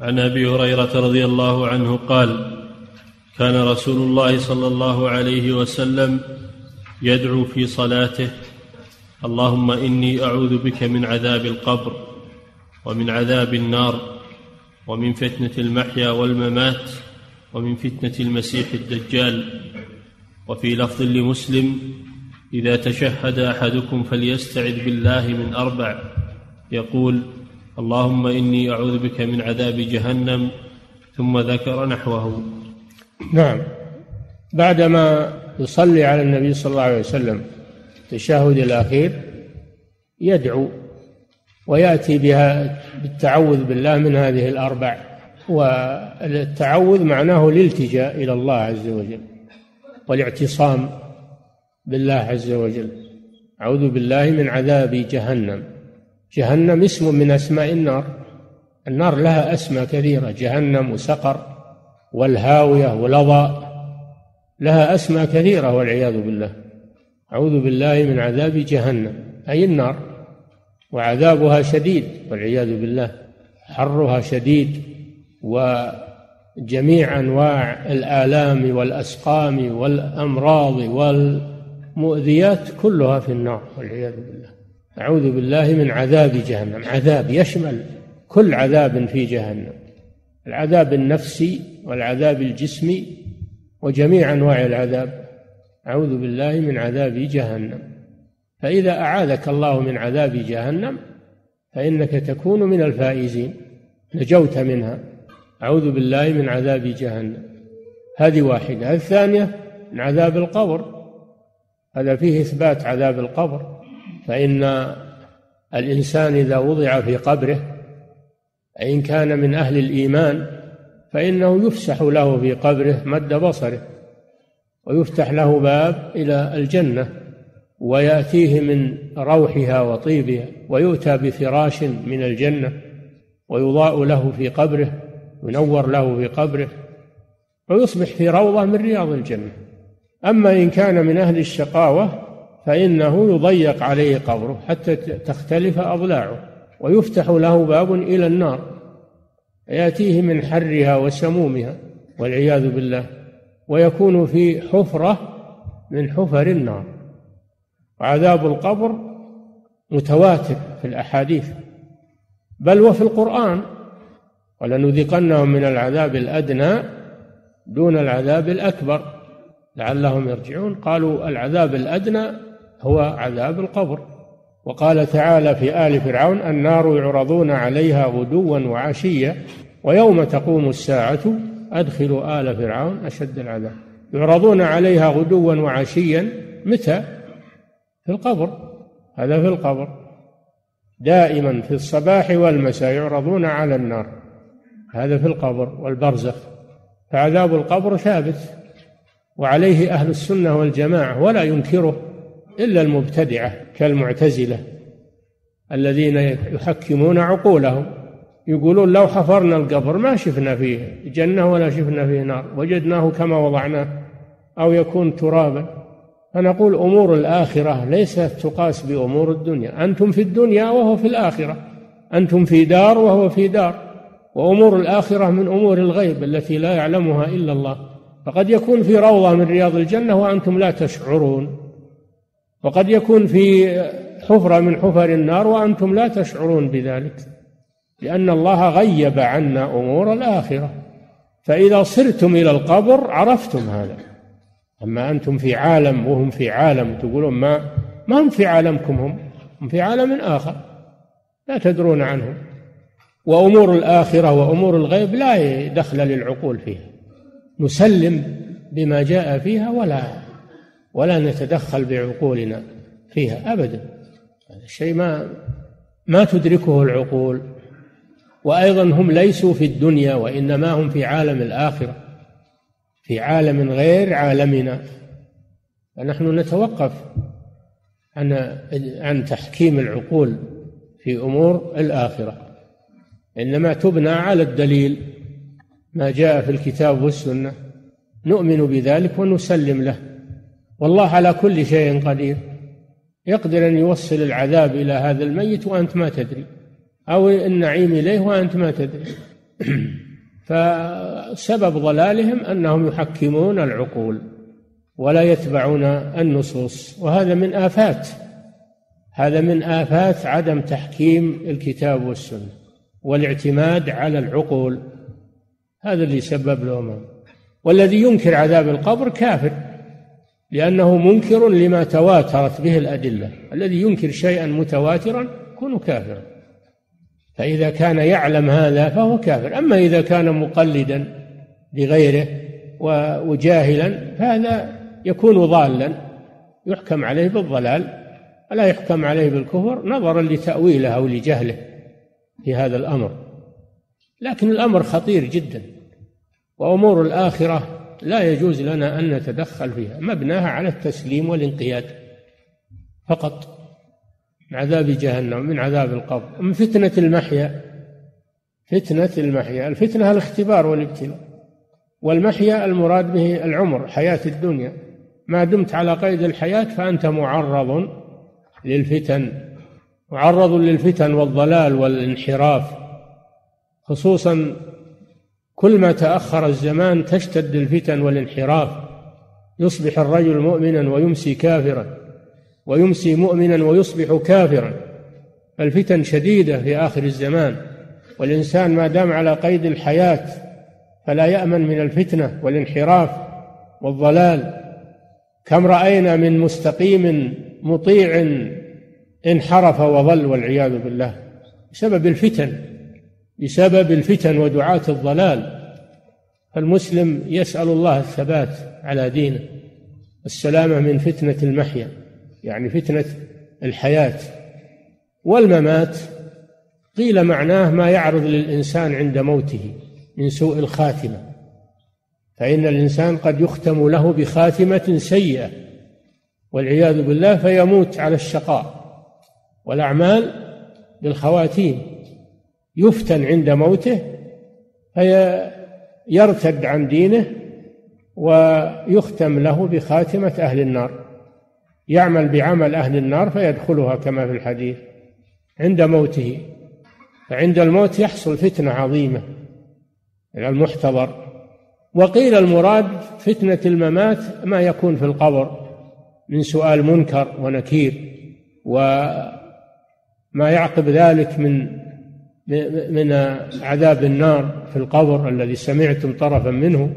عن أبي هريرة رضي الله عنه قال كان رسول الله صلى الله عليه وسلم يدعو في صلاته اللهم إني أعوذ بك من عذاب القبر ومن عذاب النار ومن فتنة المحيا والممات ومن فتنة المسيح الدجال. وفي لفظ لمسلم إذا تشهد أحدكم فليستعذ بالله من أربع. يقول اللهم إني أعوذ بك من عذاب جهنم ثم ذكر نحوه. نعم. بعدما يصلي على النبي صلى الله عليه وسلم التشهد الأخير يدعو ويأتي بها بالتعوذ بالله من هذه الأربع والتعوذ معناه الالتجاء إلى الله عز وجل والاعتصام بالله عز وجل. أعوذ بالله من عذاب جهنم. جهنم اسم من أسماء النار. النار لها أسماء كثيرة جهنم وسقر والهاوية ولظى لها أسماء كثيرة والعياذ بالله. أعوذ بالله من عذاب جهنم أي النار. وعذابها شديد والعياذ بالله. حرها شديد وجميع أنواع الآلام والأسقام والأمراض والمؤذيات كلها في النار والعياذ بالله. أعوذ بالله من عذاب جهنم. عذاب يشمل كل عذاب في جهنم. العذاب النفسي والعذاب الجسمي وجميع أنواع العذاب. أعوذ بالله من عذاب جهنم. فإذا أعاذك الله من عذاب جهنم فإنك تكون من الفائزين. نجوت منها. أعوذ بالله من عذاب جهنم. هذه واحدة. الثانية من عذاب القبر. هذا فيه إثبات عذاب القبر. فإن الإنسان إذا وضع في قبره إن كان من أهل الإيمان فإنه يفسح له في قبره مد بصره ويفتح له باب إلى الجنة ويأتيه من روحها وطيبها ويؤتى بفراش من الجنة ويضاء له في قبره ينور له في قبره ويصبح في روضة من رياض الجنة. أما إن كان من أهل الشقاوة فإنه يضيق عليه قبره حتى تختلف أضلاعه ويفتح له باب إلى النار يأتيه من حرها وسمومها والعياذ بالله ويكون في حفرة من حفر النار. وعذاب القبر متواتر في الأحاديث بل وفي القرآن ولنذيقنهم من العذاب الأدنى دون العذاب الأكبر لعلهم يرجعون. قالوا العذاب الأدنى هو عذاب القبر. وقال تعالى في آل فرعون النار يعرضون عليها غدوا وعشيا ويوم تقوم الساعة أدخلوا آل فرعون أشد العذاب. يعرضون عليها غدوا وعشيا متى؟ في القبر. هذا في القبر. دائما في الصباح والمساء يعرضون على النار. هذا في القبر والبرزخ. فعذاب القبر ثابت. وعليه أهل السنة والجماعة ولا ينكره. إلا المبتدعة كالمعتزلة الذين يحكمون عقولهم. يقولون لو حفرنا القبر ما شفنا فيه جنة ولا شفنا فيه نار وجدناه كما وضعناه أو يكون ترابا. فنقول أمور الآخرة ليست تقاس بأمور الدنيا. أنتم في الدنيا وهو في الآخرة. أنتم في دار وهو في دار. وأمور الآخرة من أمور الغيب التي لا يعلمها إلا الله. فقد يكون في روضة من رياض الجنة وأنتم لا تشعرون. وقد يكون في حفرة من حفر النار وأنتم لا تشعرون بذلك لأن الله غيب عنا أمور الآخرة. فإذا صرتم إلى القبر عرفتم هذا. أما أنتم في عالم وهم في عالم تقولون ما ما هم في عالمكم هم هم في عالم آخر لا تدرون عنهم. وأمور الآخرة وأمور الغيب لا دخل للعقول فيها. نسلم بما جاء فيها ولا ولا نتدخل بعقولنا فيها أبدا. هذا الشيء ما ما تدركه العقول. وأيضا هم ليسوا في الدنيا وإنما هم في عالم الآخرة في عالم غير عالمنا. فنحن نتوقف عن عن تحكيم العقول في أمور الآخرة. إنما تبنى على الدليل ما جاء في الكتاب والسنة. نؤمن بذلك ونسلم له. والله على كل شيء قدير. يقدر أن يوصل العذاب إلى هذا الميت وأنت ما تدري أو النعيم إليه وأنت ما تدري. فسبب ضلالهم أنهم يحكمون العقول ولا يتبعون النصوص وهذا من آفات. هذا من آفات عدم تحكيم الكتاب والسنة والاعتماد على العقول. هذا اللي سبب لهم. والذي ينكر عذاب القبر كافر. لأنه منكر لما تواترت به الأدلة. الذي ينكر شيئا متواترا يكون كافرا. فإذا كان يعلم هذا فهو كافر. أما إذا كان مقلدا لغيره وجاهلا فهذا يكون ضالا. يحكم عليه بالضلال ولا يحكم عليه بالكفر نظرا لتأويله أو لجهله في هذا الأمر. لكن الأمر خطير جدا. وأمور الآخرة لا يجوز لنا أن نتدخل فيها. مبناها على التسليم والانقياد فقط. من عذاب جهنم من عذاب القبر من فتنة المحيا. فتنة المحيا. الفتنة الاختبار والابتلاء. والمحيا المراد به العمر حياة الدنيا. ما دمت على قيد الحياة فأنت معرض للفتن. معرض للفتن والضلال والانحراف. خصوصا كل ما تأخر الزمان تشتد الفتن والانحراف. يصبح الرجل مؤمنا ويمسي كافرا ويمسي مؤمنا ويصبح كافرا. الفتن شديدة في آخر الزمان والإنسان ما دام على قيد الحياة فلا يأمن من الفتنة والانحراف والضلال. كم رأينا من مستقيم مطيع انحرف وضل والعياذ بالله بسبب الفتن. بسبب الفتن ودعاة الضلال فالمسلم يسأل الله الثبات على دينه السلامة من فتنة المحيا يعني فتنة الحياة والممات. قيل معناه ما يعرض للإنسان عند موته من سوء الخاتمة فإن الإنسان قد يختم له بخاتمة سيئة والعياذ بالله فيموت على الشقاء والأعمال بالخواتيم. يفتن عند موته فيرتد عن دينه ويختم له بخاتمة أهل النار. يعمل بعمل أهل النار فيدخلها كما في الحديث عند موته. فعند الموت يحصل فتنة عظيمة المحتضر. وقيل المراد فتنة الممات ما يكون في القبر من سؤال منكر ونكير وما يعقب ذلك من من عذاب النار في القبر الذي سمعتم طرفا منه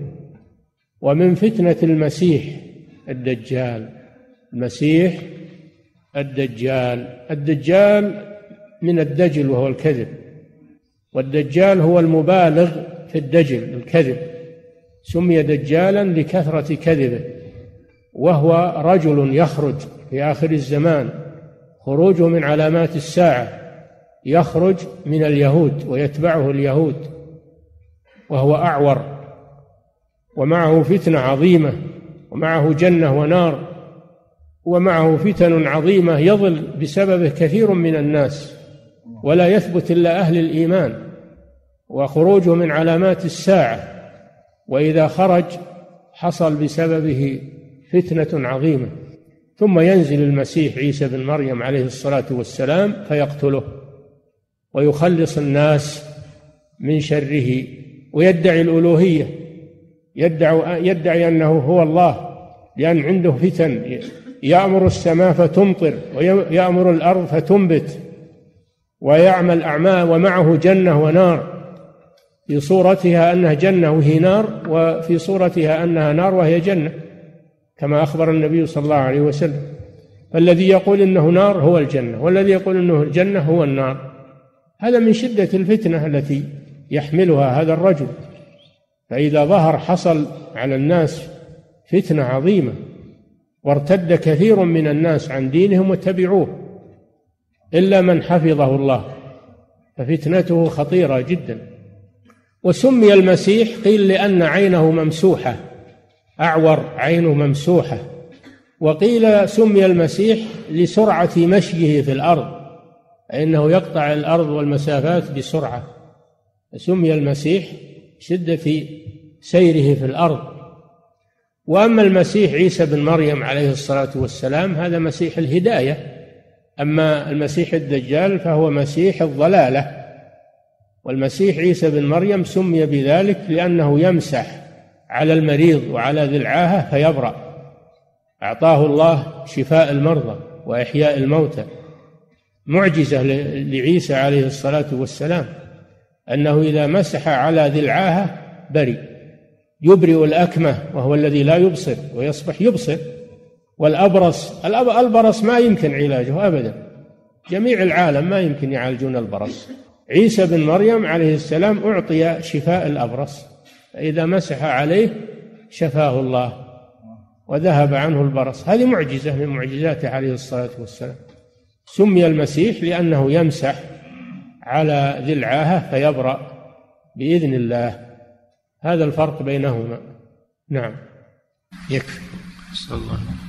ومن فتنة المسيح الدجال. المسيح الدجال. الدجال من الدجل وهو الكذب والدجال هو المبالغ في الدجل الكذب. سمي دجالا لكثرة كذبه وهو رجل يخرج في آخر الزمان خروجه من علامات الساعة. يخرج من اليهود ويتبعه اليهود وهو أعور ومعه فتنة عظيمة ومعه جنة ونار ومعه فتن عظيمة يضل بسببه كثير من الناس ولا يثبت إلا أهل الإيمان وخروجه من علامات الساعة وإذا خرج حصل بسببه فتنة عظيمة. ثم ينزل المسيح عيسى بن مريم عليه الصلاة والسلام فيقتله. ويخلص الناس من شره ويدعي الألوهية. يدعي يدعي أنه هو الله لأن عنده فتن. يأمر السماء فتمطر ويأمر الأرض فتنبت ويعمل أعمال ومعه جنة ونار. في صورتها أنها جنة وهي نار وفي صورتها أنها نار وهي جنة كما أخبر النبي صلى الله عليه وسلم. فالذي يقول إنه نار هو الجنة والذي يقول إنه الجنة هو النار. هذا من شدة الفتنة التي يحملها هذا الرجل. فإذا ظهر حصل على الناس فتنة عظيمة وارتد كثير من الناس عن دينهم واتبعوه إلا من حفظه الله ففتنته خطيرة جدا. وسمي المسيح قيل لأن عينه ممسوحة أعور عينه ممسوحة. وقيل سمي المسيح لسرعة مشيه في الأرض. فإنه يقطع الأرض والمسافات بسرعة. سمي المسيح شدة سيره في الأرض. وأما المسيح عيسى بن مريم عليه الصلاة والسلام هذا مسيح الهداية. أما المسيح الدجال فهو مسيح الضلالة. والمسيح عيسى بن مريم سمي بذلك لأنه يمسح على المريض وعلى ذي العاهة فيبرأ. أعطاه الله شفاء المرضى وإحياء الموتى. معجزة لعيسى عليه الصلاة والسلام أنه إذا مسح على ذي العاهة بري يبرئ الأكمة وهو الذي لا يبصر ويصبح يبصر والأبرص البرص ما يمكن علاجه أبدا جميع العالم ما يمكن يعالجون البرص. عيسى بن مريم عليه السلام أعطي شفاء الأبرص إذا مسح عليه شفاه الله وذهب عنه البرص. هذه معجزة من معجزاته عليه الصلاة والسلام. سمي المسيح لأنه يمسح على ذي العاهة فيبرأ بإذن الله. هذا الفرق بينهما. نعم. يكفي. صلى الله